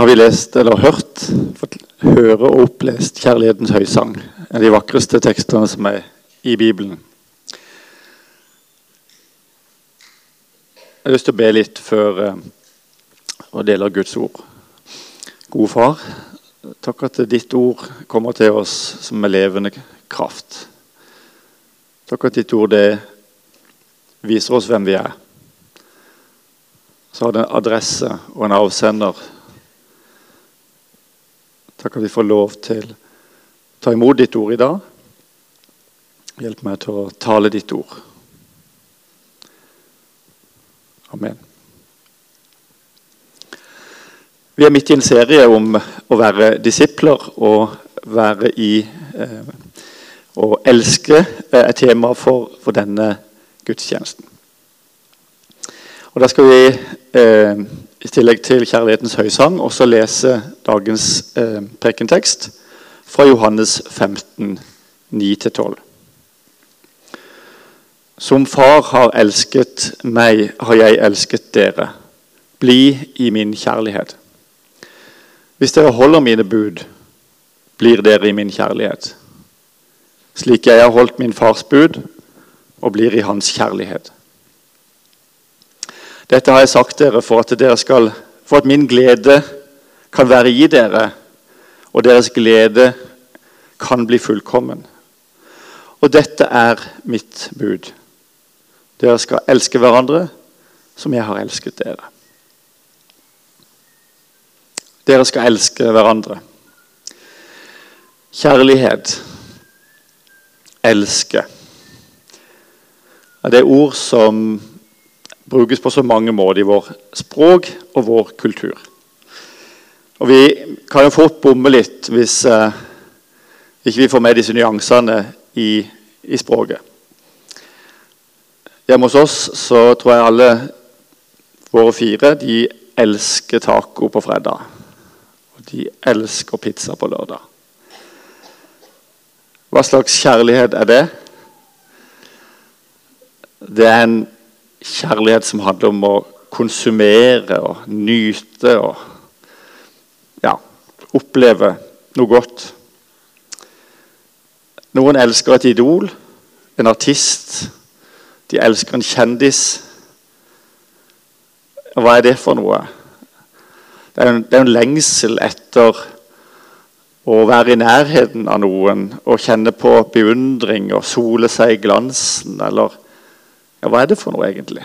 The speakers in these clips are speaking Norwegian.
har vi lest eller hørt, fått høre og opplest 'Kjærlighetens høysang'. En av de vakreste tekstene som er i Bibelen. Jeg har lyst til å be litt før og å dele Guds ord. Gode Far, takk at ditt ord kommer til oss som med levende kraft. Takk at ditt ord det viser oss hvem vi er. Så har det en adresse og en avsender Takk at vi får lov til å ta imot ditt ord i dag. Hjelp meg til å tale ditt ord. Amen. Vi er midt i en serie om å være disipler og være i eh, Å elske er et tema for, for denne gudstjenesten. Og Da skal vi eh, i tillegg til Kjærlighetens høysang også lese dagens eh, prekentekst fra Johannes 15, 9-12. Som Far har elsket meg, har jeg elsket dere. Bli i min kjærlighet. Hvis dere holder mine bud, blir dere i min kjærlighet. Slik jeg har holdt min fars bud og blir i hans kjærlighet. Dette har jeg sagt dere for at, dere skal, for at min glede kan være i dere, og deres glede kan bli fullkommen. Og dette er mitt bud. Dere skal elske hverandre som jeg har elsket dere. Dere skal elske hverandre. Kjærlighet. Elske. Det er ord som brukes på så mange måter i vår språk og vår kultur. Og Vi kan jo fort bomme litt hvis eh, ikke vi får med disse nyansene i, i språket. Hjemme hos oss så tror jeg alle våre fire de elsker taco på fredag. Og de elsker pizza på lørdag. Hva slags kjærlighet er det? Det er en kjærlighet som handler om å konsumere og nyte og ja, oppleve noe godt. Noen elsker et idol, en artist. De elsker en kjendis. Hva er det for noe? Det er en, det er en lengsel etter å være i nærheten av noen og kjenne på beundring og sole seg i glansen. eller ja, hva er det for noe, egentlig?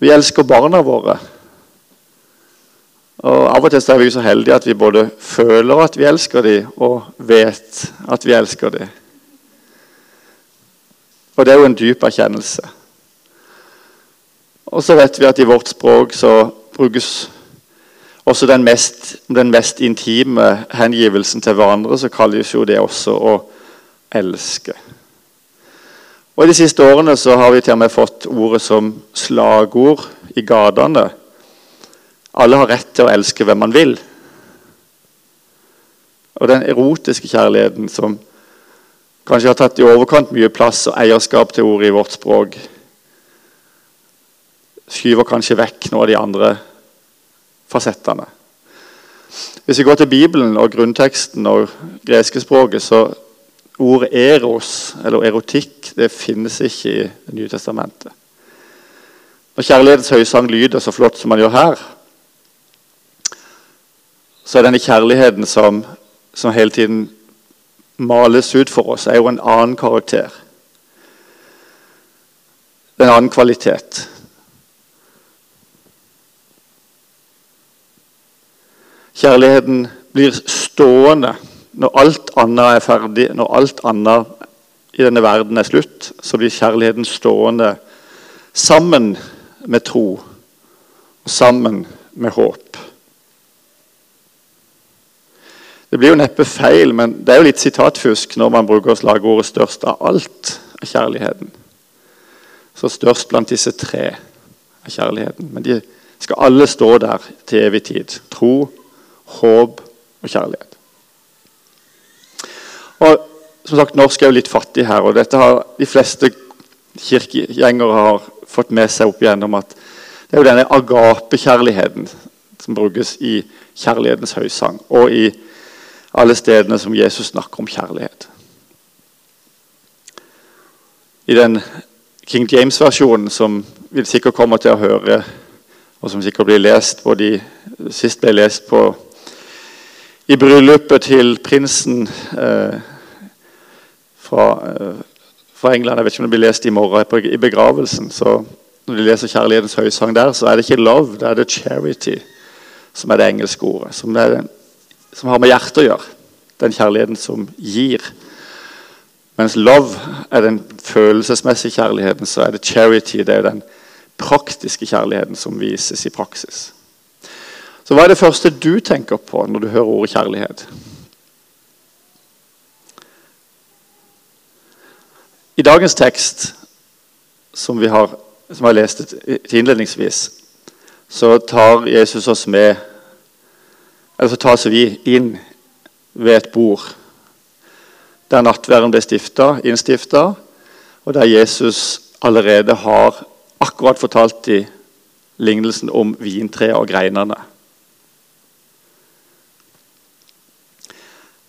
Vi elsker barna våre. Og Av og til er vi så heldige at vi både føler at vi elsker dem, og vet at vi elsker dem. Og det er jo en dyp erkjennelse. Og så vet vi at i vårt språk så brukes også den mest, den mest intime hengivelsen til hverandre, så kalles jo det også å elske. Og De siste årene så har vi til og med fått ordet som slagord i gatene. Alle har rett til å elske hvem man vil. Og den erotiske kjærligheten som kanskje har tatt i overkant mye plass og eierskap til ordet i vårt språk, skyver kanskje vekk noen av de andre fasettene. Hvis vi går til Bibelen og grunnteksten og greske språket, så Ordet eros, eller erotikk, det finnes ikke i Nytestamentet. Når kjærlighetens høysang lyder så flott som man gjør her, så er denne kjærligheten som, som hele tiden males ut for oss, er jo en annen karakter. Det er en annen kvalitet. Kjærligheten blir stående når alt annet er ferdig, når alt annet i denne verden er slutt, så blir kjærligheten stående sammen med tro og sammen med håp. Det blir jo neppe feil, men det er jo litt sitatfusk når man bruker slagordet 'størst av alt' av kjærligheten. Så størst blant disse tre er kjærligheten. Men de skal alle stå der til evig tid. Tro, håp og kjærlighet. Og som sagt, Norsk er jo litt fattig her, og dette har de fleste kirkegjengere har fått med seg opp igjennom at det er jo denne agapekjærligheten. som brukes i kjærlighetens høysang og i alle stedene som Jesus snakker om kjærlighet. I den King James-versjonen, som vi sikkert kommer til å høre, og som sikkert blir lest både sist ble lest på i bryllupet til prinsen eh, fra, eh, fra, England Jeg vet ikke om det blir lest i morgen i begravelsen. så Når de leser 'Kjærlighetens høysang' der, så er det ikke 'love', det er det 'charity' som er det engelske ordet. Som, er, som har med hjertet å gjøre. Den kjærligheten som gir. Mens 'love' er den følelsesmessige kjærligheten, så er det 'charity'. Det er den praktiske kjærligheten som vises i praksis. Så Hva er det første du tenker på når du hører ordet kjærlighet? I dagens tekst, som vi har, som jeg leste innledningsvis, så tar Jesus oss med Eller så tas vi inn ved et bord der nattverden ble stifta, innstifta, og der Jesus allerede har akkurat fortalt i lignelsen om vintreet og greinene.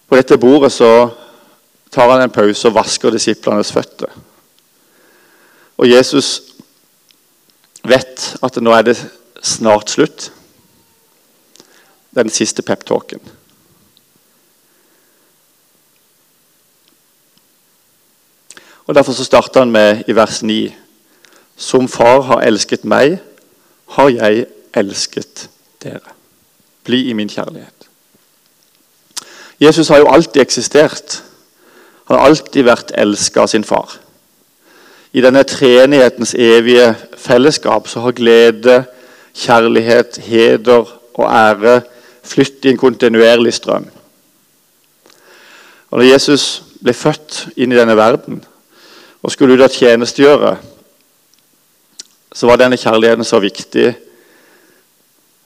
På dette bordet så tar han en pause og vasker disiplenes føtter. Og Jesus vet at nå er det snart slutt. Den siste peptalken. Og Derfor så starter han med i vers 9.: Som far har elsket meg, har jeg elsket dere. Bli i min kjærlighet. Jesus har jo alltid eksistert. Han har alltid vært elska av sin far. I denne treenighetens evige fellesskap så har glede, kjærlighet, heder og ære flytt i en kontinuerlig strøm. Og når Jesus ble født inn i denne verden og skulle ut og tjenestegjøre, så var denne kjærligheten så viktig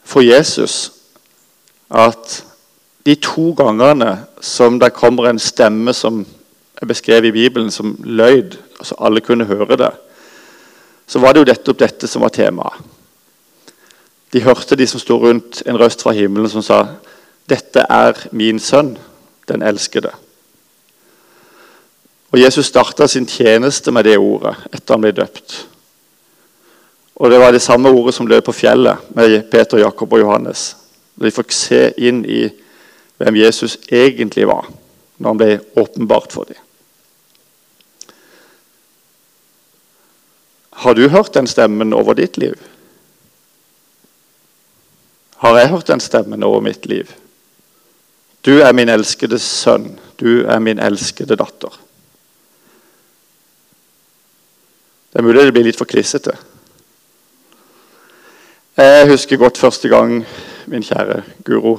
for Jesus at de to gangene som det kommer en stemme som er beskrevet i Bibelen som løyd, altså alle kunne høre det, så var det jo nettopp dette som var temaet. De hørte de som sto rundt en røst fra himmelen som sa 'Dette er min sønn, den elskede'. Og Jesus starta sin tjeneste med det ordet etter han ble døpt. Og Det var det samme ordet som lød på fjellet med Peter, Jakob og Johannes. De fikk se inn i hvem Jesus egentlig var, når han ble åpenbart for dem. Har du hørt den stemmen over ditt liv? Har jeg hørt den stemmen over mitt liv? Du er min elskede sønn. Du er min elskede datter. Det er mulig det blir litt for klissete. Jeg husker godt første gang min kjære Guro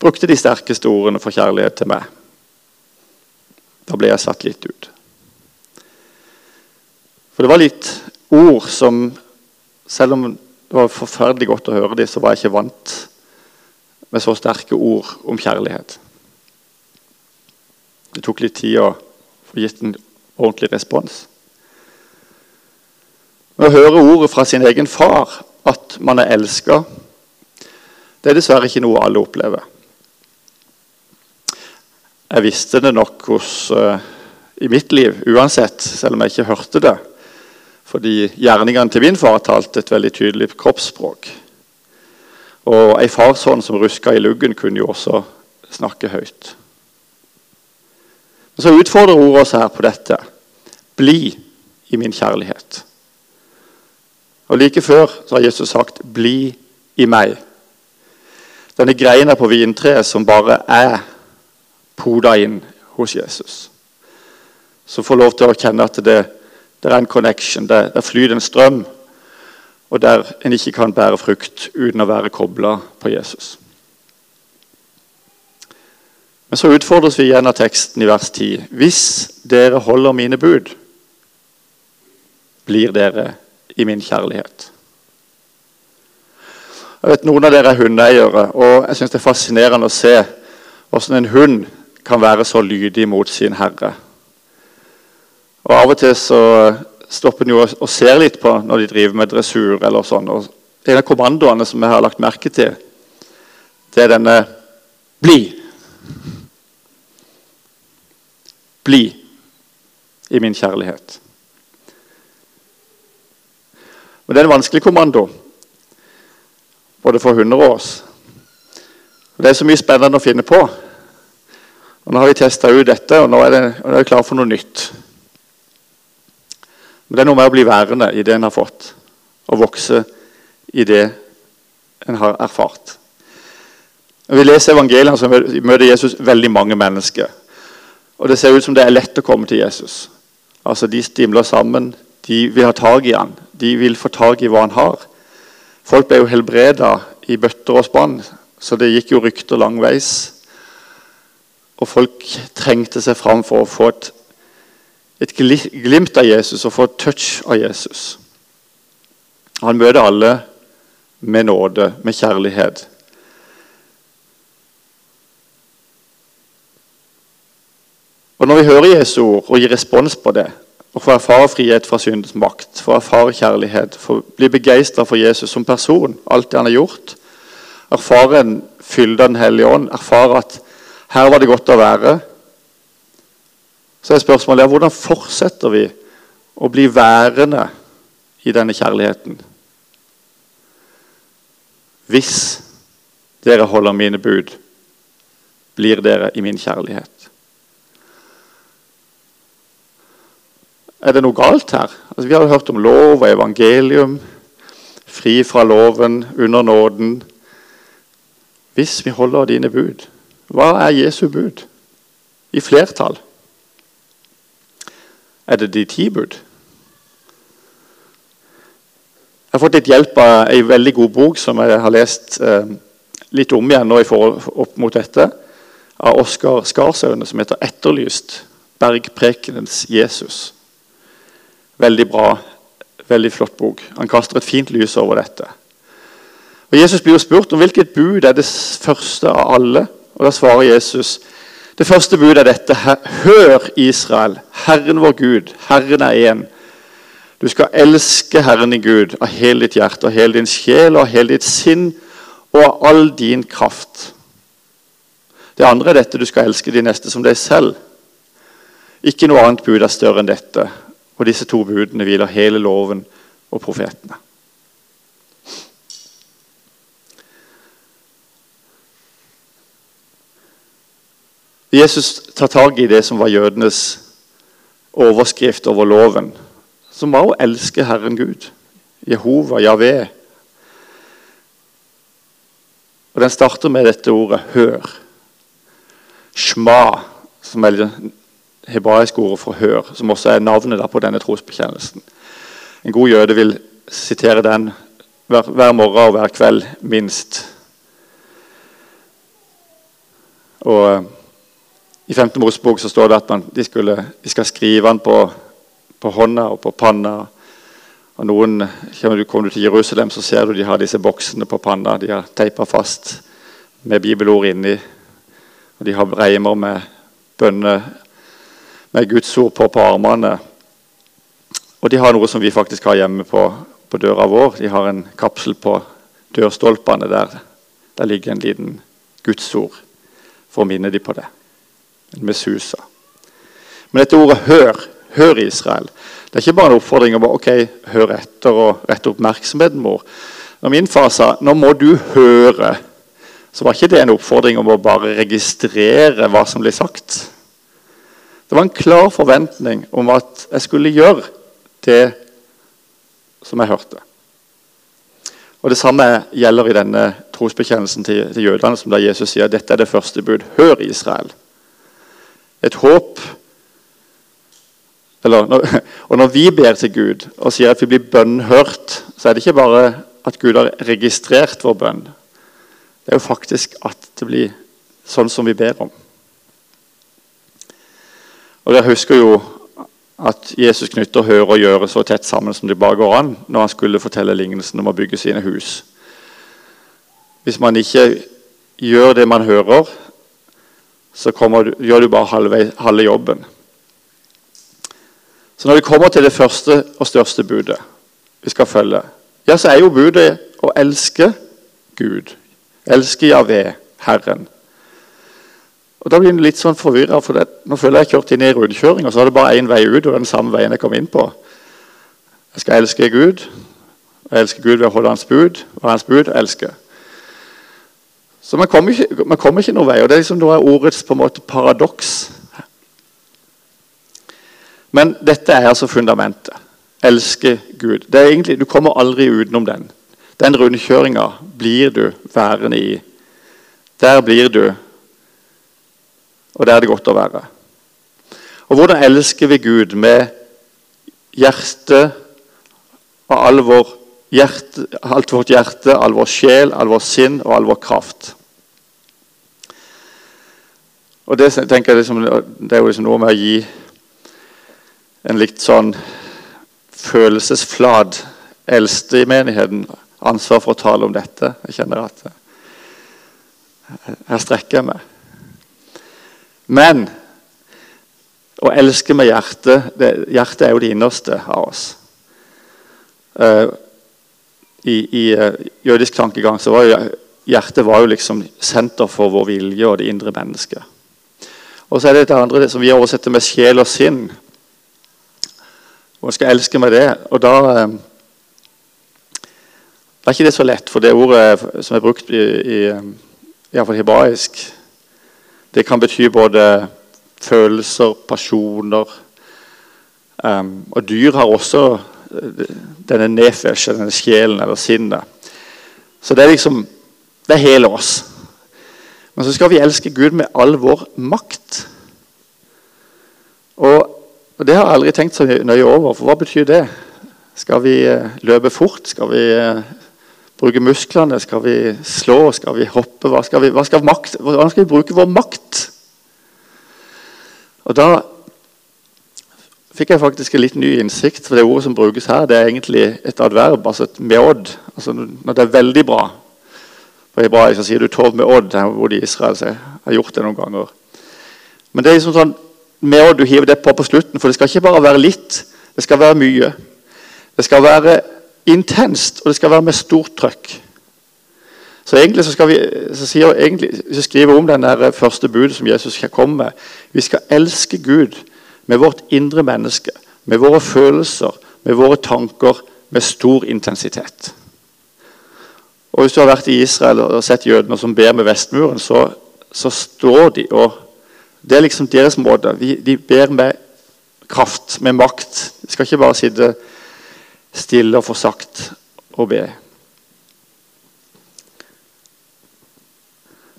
brukte de sterkeste ordene for kjærlighet til meg. Da ble jeg satt litt ut. For det var litt ord som Selv om det var forferdelig godt å høre dem, så var jeg ikke vant med så sterke ord om kjærlighet. Det tok litt tid å få gitt en ordentlig respons. Men å høre ordet fra sin egen far, at man er elska, det er dessverre ikke noe alle opplever. Jeg visste det nok hos, uh, i mitt liv uansett, selv om jeg ikke hørte det. Fordi gjerningene til min far talte et veldig tydelig kroppsspråk. Og ei farshånd som ruska i luggen, kunne jo også snakke høyt. Men så utfordrer ordet oss her på dette. Bli i min kjærlighet. Og Like før så har Jesus sagt 'bli i meg'. Denne greina på vintreet som bare er poda inn hos Jesus. Som får lov til å kjenne at det, det er en connection, det, det flyter en strøm. Og der en ikke kan bære frukt uten å være kobla på Jesus. Men så utfordres vi igjen av teksten i vers 10. Hvis dere holder mine bud, blir dere i min kjærlighet. Jeg vet Noen av dere er hundeeiere, og jeg synes det er fascinerende å se hvordan en hund kan være så lydig mot sin herre. Og Av og til så stopper en jo og ser litt på når de driver med dressur. eller sånn. Og En av kommandoene som jeg har lagt merke til det er denne bli. Bli i min kjærlighet. Men det er en vanskelig kommando, både for hunder og oss. Det er så mye spennende å finne på. Og Nå har vi testa ut dette, og nå er det, klare klar for noe nytt. Men det er noe med å bli værende i det en har fått, og vokse i det en har erfart. Når vi leser evangeliene, så møter Jesus veldig mange mennesker. Og det ser ut som det er lett å komme til Jesus. Altså De stimler sammen. De vil ha tak i han. De vil få tak i hva han har. Folk ble jo helbreda i bøtter og spann, så det gikk jo rykter langveis. Og folk trengte seg fram for å få et, et glimt av Jesus og få et touch av Jesus. Han møter alle med nåde, med kjærlighet. Og Når vi hører Jesu ord og gir respons på det, og får erfare frihet fra syndens makt, får erfare kjærlighet, får bli begeistra for Jesus som person, alt det han har gjort, erfare en fylde av Den hellige ånd, erfare at her var det godt å være, så er spørsmålet hvordan fortsetter vi å bli værende i denne kjærligheten? Hvis dere holder mine bud, blir dere i min kjærlighet. Er det noe galt her? Altså, vi har hørt om lov og evangelium. Fri fra loven, under nåden. Hvis vi holder dine bud. Hva er Jesu bud? I flertall. Er det de ti bud? Jeg har fått litt hjelp av ei veldig god bok som jeg har lest eh, litt om igjen nå i forhold opp mot dette, av Oskar Skarsaune, som heter 'Etterlyst bergprekenens Jesus'. Veldig bra, veldig flott bok. Han kaster et fint lys over dette. Og Jesus blir jo spurt om hvilket bud er det første av alle. Og Da svarer Jesus det første budet er dette. Hør, Israel, Herren vår Gud, Herren er én. Du skal elske Herren din Gud av hele ditt hjerte, av hele din sjel, og av hele ditt sinn og av all din kraft. Det andre er dette du skal elske de neste som deg selv. Ikke noe annet bud er større enn dette. Og disse to budene hviler hele loven og profetene. Jesus tar tak i det som var jødenes overskrift over loven, som var å elske Herren Gud. Jehova, Javé. Og Den starter med dette ordet 'hør'. Shma, som er det hebraiske ordet for 'hør', som også er navnet på denne trosbekjennelsen. En god jøde vil sitere den hver, hver morgen og hver kveld, minst. Og I 5. Mosebok så står det at man, de, skulle, de, skal skrive den på, på, hånda og på panna. Og noen, Kommer du kommer til Jerusalem, så ser du de har disse boksene på panna. De har teipa fast med bibelord inni. Og de har reimer med bønne med Guds ord på, på armene. Og de har noe som vi faktisk har hjemme på, på døra vår. De har en kapsel på dørstolpene der. Der ligger en liten Guds ord for å minne dem på det. En mesusa. Men dette ordet 'hør', hør Israel, det er ikke bare en oppfordring om ok, høre etter og rette oppmerksomheten vår. Når min far sa 'nå må du høre', så var ikke det en oppfordring om å bare registrere hva som ble sagt. Det var en klar forventning om at jeg skulle gjøre det som jeg hørte. Og Det samme gjelder i denne trosbekjennelsen til, til jødene, som da Jesus sier dette er det første bud. Hør, Israel. Et håp eller, Og når vi ber til Gud og sier at vi blir bønnhørt, så er det ikke bare at Gud har registrert vår bønn. Det er jo faktisk at det blir sånn som vi ber om. Og Dere husker jo at Jesus knytter høre og gjøre så tett sammen som det bare går an når han skulle fortelle lignelsen om å bygge sine hus. Hvis man ikke gjør det man hører, så kommer, gjør du bare halve, halve jobben. Så når vi kommer til det første og største budet vi skal følge, ja, så er jo budet å elske Gud. Elske Javé Herren. Og Da blir en litt sånn forvirra. For nå føler jeg jeg kjørte inn i rundkjøring, og så er det bare én vei ut. og den samme veien jeg kom inn på. Jeg skal elske Gud. Jeg elsker Gud ved å holde Hans bud. Og Hans bud elsker. Så man kommer, ikke, man ikke noen vei. og Det er liksom noe av ordets på en måte paradoks. Men dette er altså fundamentet. Elske Gud. Det er egentlig, Du kommer aldri utenom den. Den rundkjøringa blir du værende i. Der blir du, og der er det godt å være. Og hvordan elsker vi Gud med hjerte og all vår hjerte, alt vårt hjerte, all vår sjel, all vår sinn og all vår kraft? Og Det tenker jeg liksom, det er jo liksom noe med å gi en litt sånn følelsesflat eldste i menigheten ansvar for å tale om dette. Jeg kjenner at her strekker jeg meg. Men å elske med hjertet det, Hjertet er jo det innerste av oss. Uh, I, i uh, jødisk tankegang så var jo hjertet var jo liksom senter for vår vilje og det indre mennesket. Og så er det et andre det som vi oversetter med sjel og sinn. Og jeg skal elske med det. Og da det er ikke det så lett, for det ordet som er brukt i, i, i hebraisk, det kan bety både følelser, pasjoner um, Og dyr har også denne nefesh, denne sjelen eller sinnet. Så det er liksom Det er hele oss. Men så skal vi elske Gud med all vår makt. Og, og Det har jeg aldri tenkt så nøye over, for hva betyr det? Skal vi uh, løpe fort? Skal vi uh, bruke musklene? Skal vi slå? Skal vi hoppe? Hva skal vi, hva skal makt, hvordan skal vi bruke vår makt? Og Da fikk jeg faktisk en litt ny innsikt. for Det ordet som brukes her, det er egentlig et adverb, altså et meod. Altså når det er veldig bra. På hebraisk sier du 'tov med odd'. hvor de i Israel, så jeg har gjort det noen ganger. Men det er liksom sånn meod du hiver det på på slutten, for det skal ikke bare være litt. Det skal være mye. Det skal være intenst, og det skal være med stort trøkk. Så egentlig så skal vi, så sier egentlig, så skriver om den der første budet som Jesus komme med. Vi skal elske Gud med vårt indre menneske, med våre følelser, med våre tanker, med stor intensitet. Og Hvis du har vært i Israel og sett jødene som ber med vestmuren, så, så står de og Det er liksom deres måte. De ber med kraft, med makt. De skal ikke bare sitte stille og få sagt og be.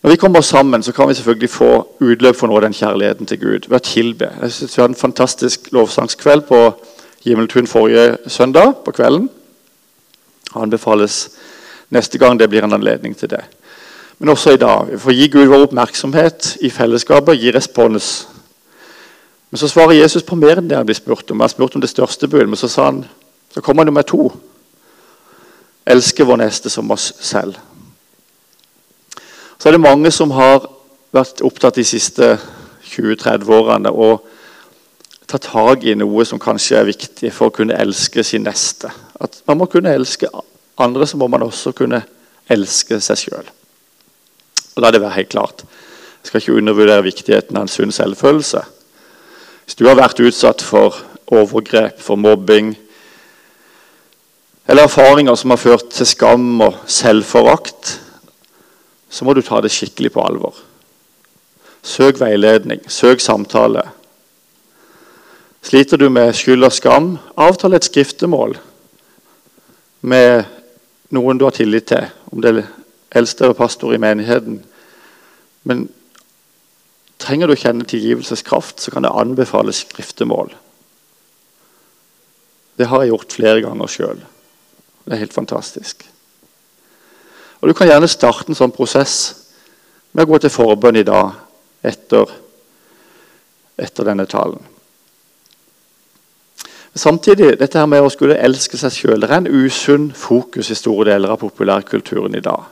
Når vi kommer sammen, så kan vi selvfølgelig få utløp for noe av den kjærligheten til Gud ved å tilbe. Jeg synes Vi hadde en fantastisk lovsangskveld på Himmeltun forrige søndag på kvelden. Han befales neste gang det blir en anledning til det. Men også i dag. Vi får gi Gud vår oppmerksomhet i fellesskapet, gi respons. Men så svarer Jesus på mer enn det han blir spurt om. Han har spurt om det største bud, men så sa han så kommer nummer to. Elske vår neste som oss selv. Så er det mange som har vært opptatt de siste 20-30 årene og ta tak i noe som kanskje er viktig for å kunne elske sin neste. At man må kunne elske andre, så må man også kunne elske seg sjøl. La det være helt klart. Jeg skal ikke undervurdere viktigheten av en sunn selvfølelse. Hvis du har vært utsatt for overgrep, for mobbing, eller erfaringer som har ført til skam og selvforakt, så må du ta det skikkelig på alvor. Søk veiledning, søk samtale. Sliter du med skyld og skam, avtale et skriftemål med noen du har tillit til, om det er eldste eller pastor i menigheten. Men trenger du å kjenne tilgivelseskraft, så kan det anbefales skriftemål. Det har jeg gjort flere ganger sjøl. Det er helt fantastisk. Og Du kan gjerne starte en sånn prosess med å gå til forbønn i dag etter, etter denne talen. Samtidig, dette her med å skulle elske seg sjøl, er en usunn fokus i store deler av populærkulturen i dag.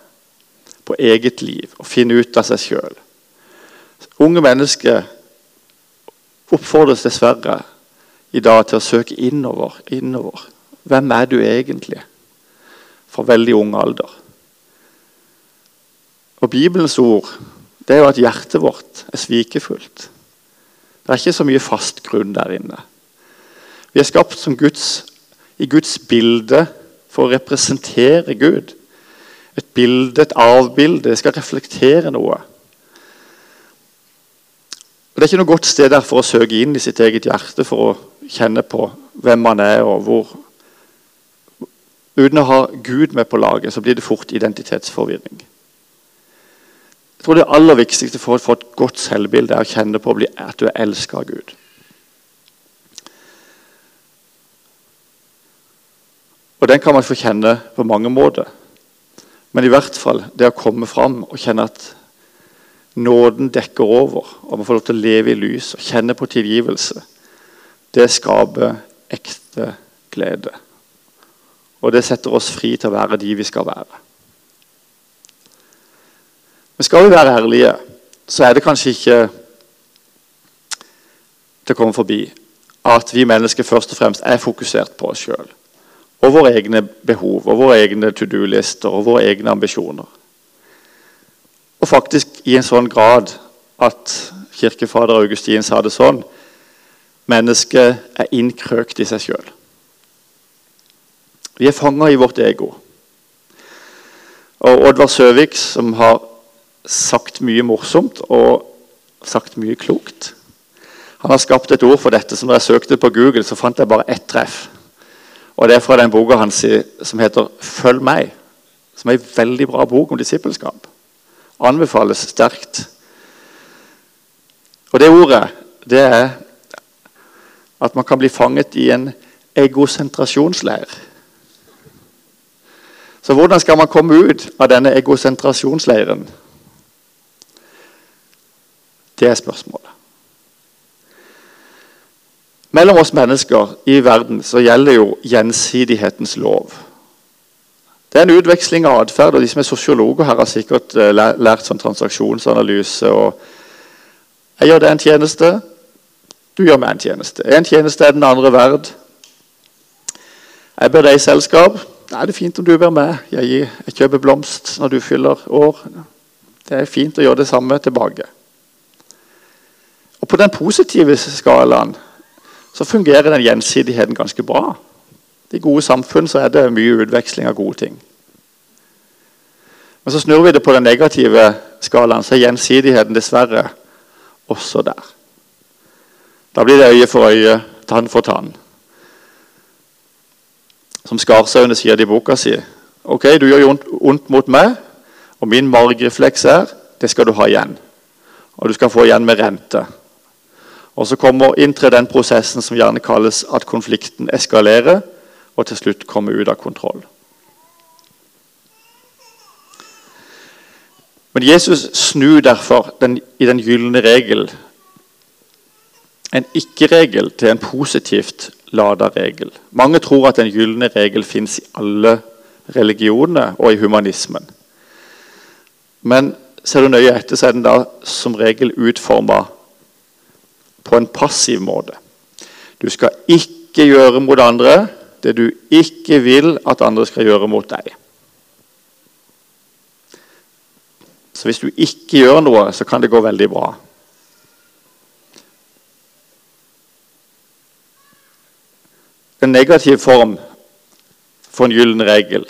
På eget liv, å finne ut av seg sjøl. Unge mennesker oppfordres dessverre i dag til å søke innover. innover. Hvem er du egentlig? fra veldig ung alder. Og Bibelens ord det er jo at hjertet vårt er svikefullt. Det er ikke så mye fast grunn der inne. Vi er skapt Guds, i Guds bilde for å representere Gud. Et bilde, et avbilde. Det skal reflektere noe. Og Det er ikke noe godt sted der for å søke inn i sitt eget hjerte for å kjenne på hvem man er og hvor. Uten å ha Gud med på laget så blir det fort identitetsforvirring. Jeg tror Det aller viktigste for å få et godt selvbilde er å kjenne på at du er elsket av Gud. Og Den kan man få kjenne på mange måter. Men i hvert fall det å komme fram og kjenne at nåden dekker over, og man får lov til å leve i lys og kjenne på tilgivelse, det skaper ekte glede. Og det setter oss fri til å være de vi skal være. Men skal vi være ærlige, så er det kanskje ikke til å komme forbi at vi mennesker først og fremst er fokusert på oss sjøl. Og våre egne behov, og våre egne to do-lister og våre egne ambisjoner. Og faktisk i en sånn grad at kirkefader Augustin sa det sånn Mennesket er innkrøkt i seg sjøl. Vi er fanga i vårt ego. Og Oddvar Søvik, som har sagt mye morsomt og sagt mye klokt. Han har skapt et ord for dette. som jeg søkte på Google, så fant jeg bare ett treff. Og Det er fra den boka hans som heter 'Følg meg', som er en veldig bra bok om disippelskap. Anbefales sterkt. Og Det ordet det er at man kan bli fanget i en egosentrasjonsleir. Så hvordan skal man komme ut av denne egosentrasjonsleiren? Det er spørsmålet. Mellom oss mennesker i verden så gjelder jo gjensidighetens lov. Det er en utveksling av atferd. og De som er sosiologer her, har sikkert eh, lært sånn transaksjonsanalyse. og Jeg gjør deg en tjeneste, du gjør meg en tjeneste. En tjeneste er den andre verd. Jeg ber deg i selskap. Nei, det er fint om du ber meg. Jeg, jeg kjøper blomst når du fyller år. Det er fint å gjøre det samme tilbake. Og På den positive skalaen så fungerer den gjensidigheten ganske bra. I gode samfunn så er det mye utveksling av gode ting. Men så snur vi det på den negative skalaen, så er gjensidigheten dessverre også der. Da blir det øye for øye, tann for tann. Som Skarsaune sier det i boka si. Ok, du gjør ondt mot meg, og min margrefleks er det skal du ha igjen. Og du skal få igjen med rente. Og Så kommer inntrer den prosessen som gjerne kalles at konflikten eskalerer og til slutt kommer ut av kontroll. Men Jesus snur derfor den, i den gylne regel en ikke-regel til en positivt lada regel. Mange tror at den gylne regel fins i alle religioner og i humanismen. Men ser du nøye etter, så er den da som regel utforma på en passiv måte. Du skal ikke gjøre mot andre det du ikke vil at andre skal gjøre mot deg. Så hvis du ikke gjør noe, så kan det gå veldig bra. En negativ form for en gyllen regel.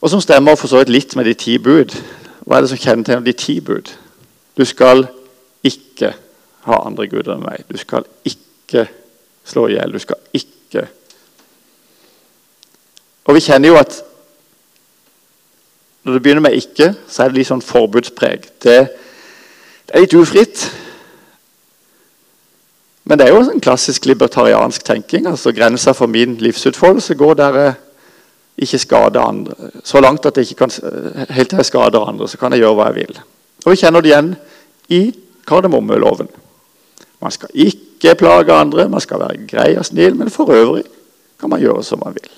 Og som stemmer for så vidt litt med de ti bud. Hva er det som kjennetegner de ti bud? Du skal ikke ha andre guder enn meg. Du skal ikke slå i hjel. Du skal ikke Og vi kjenner jo at når det begynner med 'ikke', så er det litt sånn forbudspreg. Det, det er litt ufritt. Men det er jo en klassisk libertariansk tenking. altså Grensa for min livsutfoldelse går der jeg ikke skader andre. Så langt at jeg ikke kan, helt til jeg skader andre, så kan jeg gjøre hva jeg vil. Og Vi kjenner det igjen i kardemommeloven. Man skal ikke plage andre, man skal være grei og snill, men for øvrig kan man gjøre som man vil.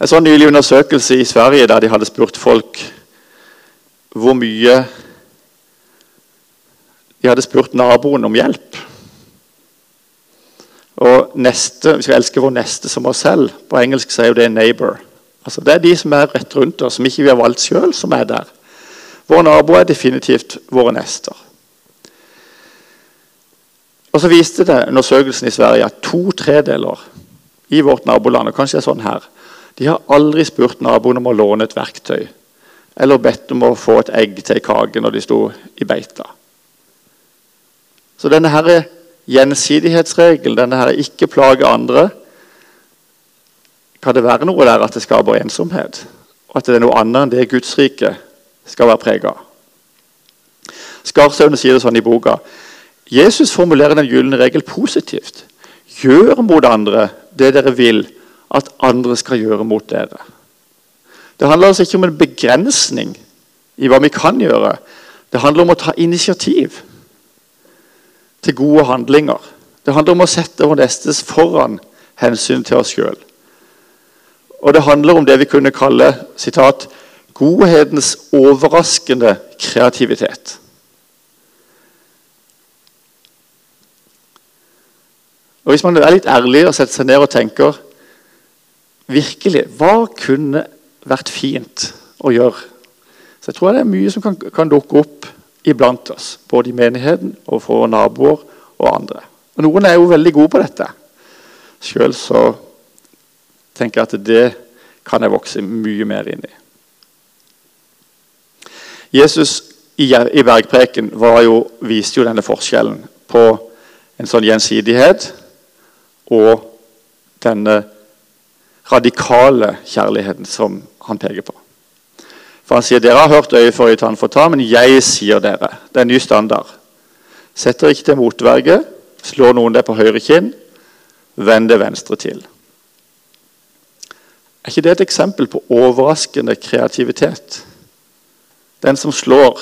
En sånn nylig undersøkelse i Sverige der de hadde spurt folk hvor mye De hadde spurt naboen om hjelp. Og neste, Vi skal elske vår neste som oss selv. På engelsk sier jo det 'neighbor'. Altså, det er de som er rett rundt oss, som ikke vi har valgt sjøl, som er der. Våre naboer er definitivt våre nester. Og så viste det undersøkelsen i Sverige at to tredeler i vårt naboland, og kanskje det er sånn her, de har aldri spurt naboen om å låne et verktøy eller bedt om å få et egg til ei kake når de sto i beita. Så denne her gjensidighetsregelen, denne her ikke plage andre Kan det være noe der at det skaper ensomhet? Og at det er noe annet enn det Guds rike skal være prega av? Skarsaune sier det sånn i boka. Jesus formulerer den gylne regel positivt. Gjør mot andre det dere vil at andre skal gjøre mot dere. Det handler altså ikke om en begrensning i hva vi kan gjøre. Det handler om å ta initiativ til gode handlinger. Det handler om å sette vår nestes foran hensyn til oss sjøl. Og det handler om det vi kunne kalle citat, 'godhetens overraskende kreativitet'. Og Hvis man er litt ærlig og setter seg ned og tenker virkelig, hva kunne vært fint å gjøre. Så jeg tror det er mye som kan, kan dukke opp iblant oss. Både i menigheten og for naboer og andre. Og Noen er jo veldig gode på dette. Sjøl så tenker jeg at det kan jeg vokse mye mer inn i. Jesus i, bergpreken jo, viste jo denne forskjellen på en sånn gjensidighet og denne radikale kjærligheten som han peker på. For Han sier dere har hørt øye for øye, tann for tann, men jeg sier dere. Det er en ny standard. Setter ikke til motverge, slår noen deg på høyre kinn, vend det venstre til. Er ikke det et eksempel på overraskende kreativitet? Den som slår,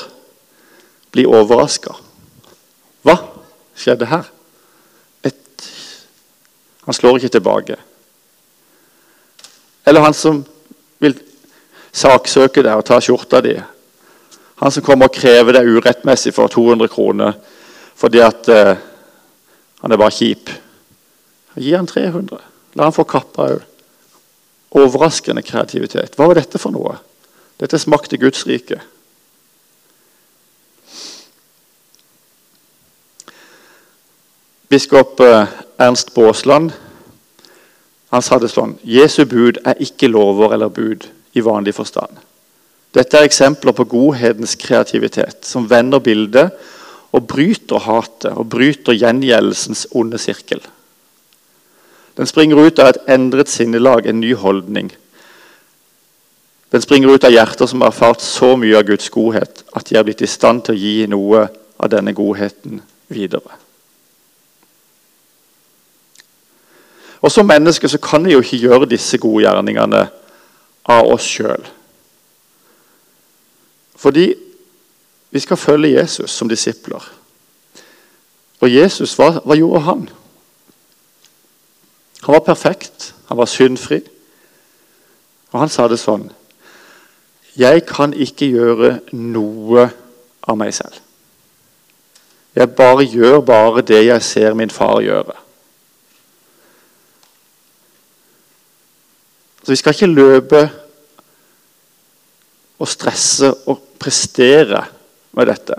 blir overraska. Hva skjedde her? Et, han slår ikke tilbake. Eller han som vil saksøke deg og ta skjorta di. Han som kommer og krever deg urettmessig for 200 kroner fordi at uh, han er bare kjip. Gi han 300. La han få kappa òg. Overraskende kreativitet. Hva var dette for noe? Dette smakte Guds rike. Biskop eh, Ernst Baasland sa det sånn Jesu bud er ikke lover eller bud i vanlig forstand. Dette er eksempler på godhetens kreativitet, som vender bildet og bryter hatet og bryter gjengjeldelsens onde sirkel. Den springer ut av et endret sinnelag, en ny holdning. Den springer ut av hjerter som har erfart så mye av Guds godhet at de er blitt i stand til å gi noe av denne godheten videre. Og Som mennesker så kan vi jo ikke gjøre disse gode gjerningene av oss sjøl. Fordi vi skal følge Jesus som disipler. Og Jesus, hva, hva gjorde han? Han var perfekt, han var syndfri. Og han sa det sånn Jeg kan ikke gjøre noe av meg selv. Jeg bare gjør bare det jeg ser min far gjøre. Så Vi skal ikke løpe og stresse og prestere med dette.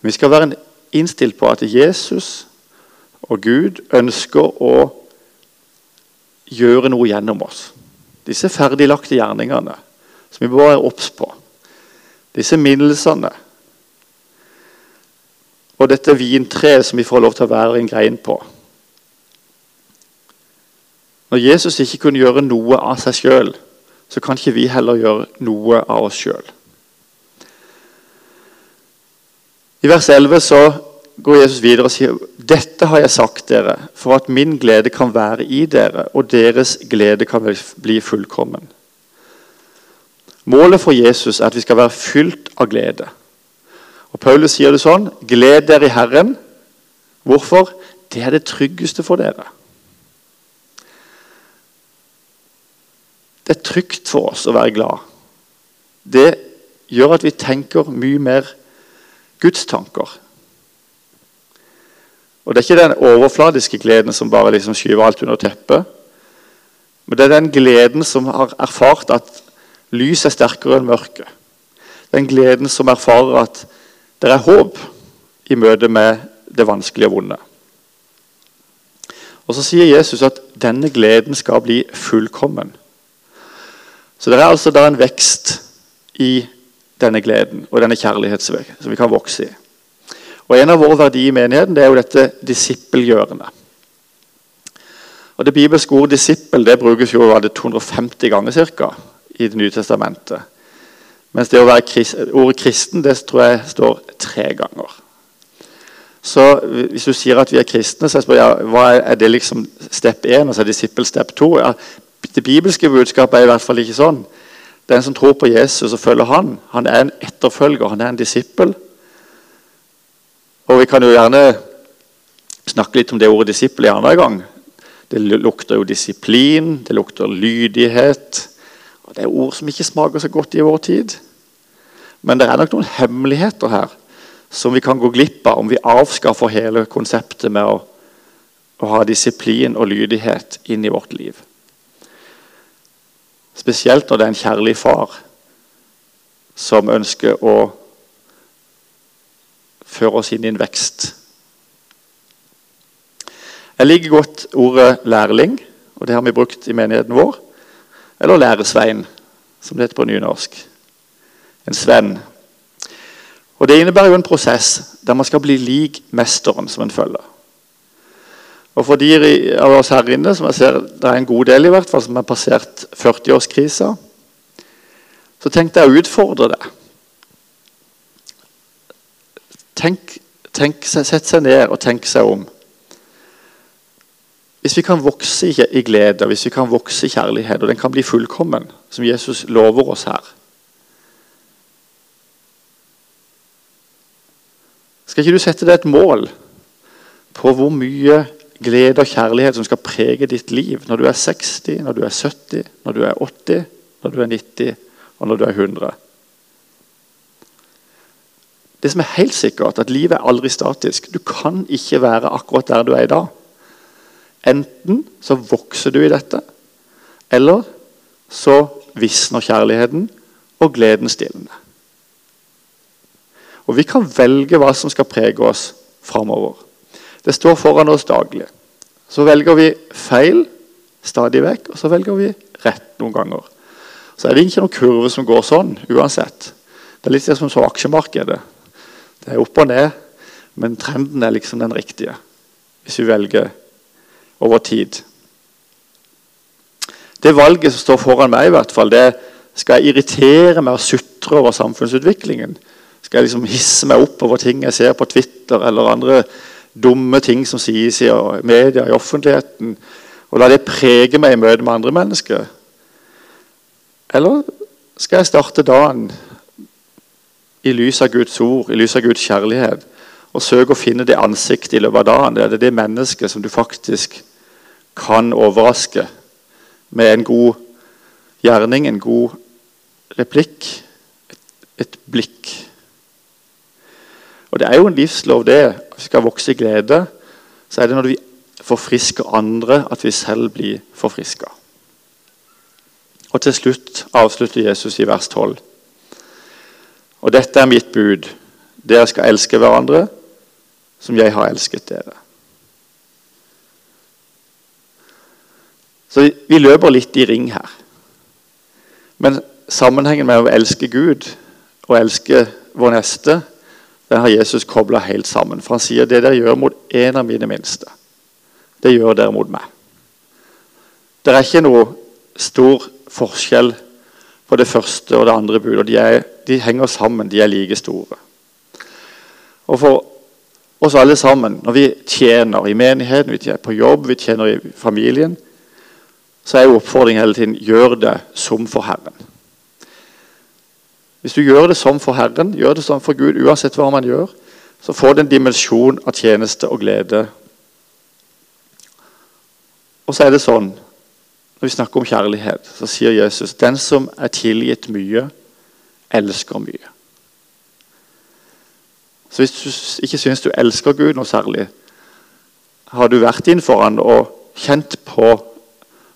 Men vi skal være innstilt på at Jesus og Gud ønsker å gjøre noe gjennom oss. Disse ferdiglagte gjerningene som vi bare er obs på. Disse minnelsene. Og dette vintreet som vi får lov til å være en grein på. Når Jesus ikke kunne gjøre noe av seg sjøl, så kan ikke vi heller gjøre noe av oss sjøl. I vers 11 så går Jesus videre og sier dette har jeg sagt dere, for at min glede kan være i dere, og deres glede kan bli fullkommen. Målet for Jesus er at vi skal være fylt av glede. Og Paulus sier det sånn Gled dere i Herren. Hvorfor? Det er det tryggeste for dere. Det er trygt for oss å være glad. Det gjør at vi tenker mye mer gudstanker. Og Det er ikke den overfladiske gleden som bare liksom skyver alt under teppet. Men det er den gleden som har erfart at lys er sterkere enn mørke. Den gleden som erfarer at det er håp i møte med det vanskelige og vonde. Og Så sier Jesus at denne gleden skal bli fullkommen. Så det er altså da en vekst i denne gleden og denne kjærlighetsvei som vi kan vokse i. Og En av våre verdier i menigheten det er jo dette disippelgjørende. Og Det bibelske ordet 'disippel' det brukes jo det 250 ganger cirka, i Det nye testamentet. Mens det å være ordet kristen det tror jeg står tre ganger. Så Hvis du sier at vi er kristne, så spør jeg hva er det liksom step 1 og så er disippel step 2. Ja, det bibelske budskapet er i hvert fall ikke sånn. Den som tror på Jesus og følger han, han er en etterfølger, han er en disippel. Og Vi kan jo gjerne snakke litt om det ordet disippel en annen gang. Det lukter jo disiplin, det lukter lydighet. Og Det er ord som ikke smaker så godt i vår tid. Men det er nok noen hemmeligheter her som vi kan gå glipp av om vi avskaffer hele konseptet med å, å ha disiplin og lydighet inn i vårt liv. Spesielt når det er en kjærlig far som ønsker å føre oss inn i en vekst. Jeg liker godt ordet 'lærling', og det har vi brukt i menigheten vår. Eller 'læresvein', som det heter på nynorsk. En svenn. Og Det innebærer jo en prosess der man skal bli lik mesteren som en følger. Og For de av oss her inne som jeg ser det er en god del i hvert fall, som har passert 40-årskrisa, så tenkte jeg å utfordre det. Tenk, tenk, Sett seg ned og tenk seg om. Hvis vi kan vokse i glede, hvis vi kan vokse i kjærlighet, og den kan bli fullkommen, som Jesus lover oss her Skal ikke du sette deg et mål på hvor mye glede og kjærlighet som skal prege ditt liv når du er 60, når du er 70, når du er 80, når du er 90 og når du er 100? Det som er helt sikkert, at livet er aldri statisk. Du kan ikke være akkurat der du er i dag. Enten så vokser du i dette, eller så visner kjærligheten, og gleden stilner. Og Vi kan velge hva som skal prege oss framover. Det står foran oss daglig. Så velger vi feil stadig vekk, og så velger vi rett noen ganger. Så er det ikke noen kurve som går sånn uansett. Det er litt som så aksjemarkedet. Det er opp og ned, men trenden er liksom den riktige. Hvis vi velger over tid. Det valget som står foran meg, i hvert fall, det skal jeg irritere meg og sutre over samfunnsutviklingen. Skal jeg liksom hisse meg opp over ting jeg ser på Twitter eller andre dumme ting som sies i media, i offentligheten, og la det prege meg i møte med andre mennesker? Eller skal jeg starte dagen i lys av Guds ord, i lys av Guds kjærlighet, og søke å finne det ansiktet i løpet av dagen? Det er det mennesket som du faktisk kan overraske med en god gjerning, en god replikk, et, et blikk. Og Det er jo en livslov, det. Hvis vi skal vokse i glede, så er det når vi forfrisker andre, at vi selv blir forfriska. Og til slutt avslutter Jesus i vers 12. Og dette er mitt bud. Dere skal elske hverandre som jeg har elsket dere. Så vi, vi løper litt i ring her. Men sammenhengen med å elske Gud og elske vår neste, den har Jesus kobla helt sammen. For han sier det dere gjør mot en av mine minste, det gjør dere mot meg. Det er ikke noe stor forskjell på det første og det andre budet. De, de henger sammen, de er like store. Og for oss alle sammen, når vi tjener i menigheten, vi tjener på jobb, vi tjener i familien, så er jo oppfordringen hele tiden gjør det som for Herren. Hvis du gjør det sånn for Herren, gjør det sånn for Gud, uansett hva man gjør, så får det en dimensjon av tjeneste og glede. Og så er det sånn, når vi snakker om kjærlighet, så sier Jesus den som er tilgitt mye, elsker mye. Så hvis du ikke syns du elsker Gud noe særlig, har du vært inn for han og kjent på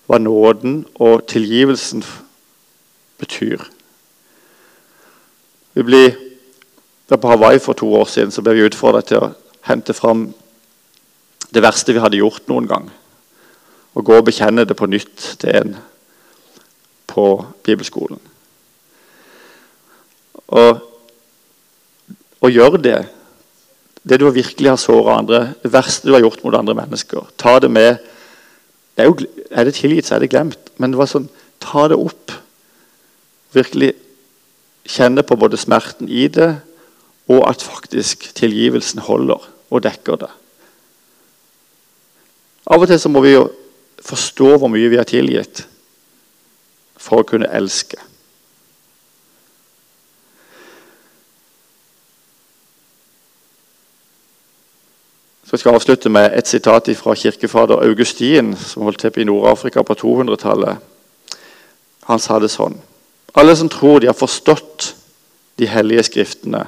hva nåden og tilgivelsen betyr. Vi blir, På Hawaii for to år siden så ble vi utfordret til å hente fram det verste vi hadde gjort noen gang. Og gå og bekjenne det på nytt til en på bibelskolen. Og, og gjør det. Det du virkelig har såra andre, det verste du har gjort mot andre mennesker. Ta det med. Det er, jo, er det tilgitt, så er det glemt. Men det var sånn, ta det opp. Virkelig kjenne på både smerten i det, og at faktisk tilgivelsen holder og dekker det. Av og til så må vi jo forstå hvor mye vi har tilgitt, for å kunne elske. Så skal avslutte med et sitat fra kirkefader Augustin, som holdt til i Nord-Afrika på 200-tallet. Han sa det sånn alle som tror de har forstått de hellige skriftene,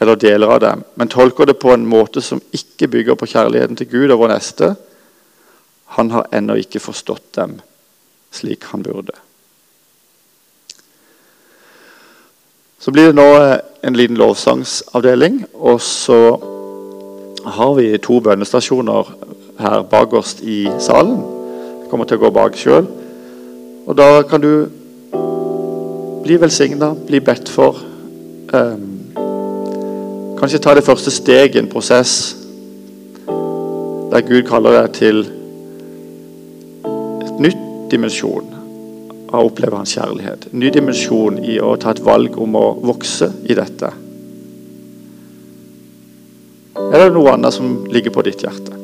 eller deler av dem, men tolker det på en måte som ikke bygger på kjærligheten til Gud og vår neste, han har ennå ikke forstått dem slik han burde. Så blir det nå eh, en liten lovsangsavdeling, og så har vi to bønnestasjoner her bakerst i salen. Jeg kommer til å gå bak sjøl. Og da kan du bli velsigna, bli bedt for. Um, kanskje ta det første steget i en prosess der Gud kaller deg til et nytt dimensjon av å oppleve hans kjærlighet. En ny dimensjon i å ta et valg om å vokse i dette. Er det noe annet som ligger på ditt hjerte?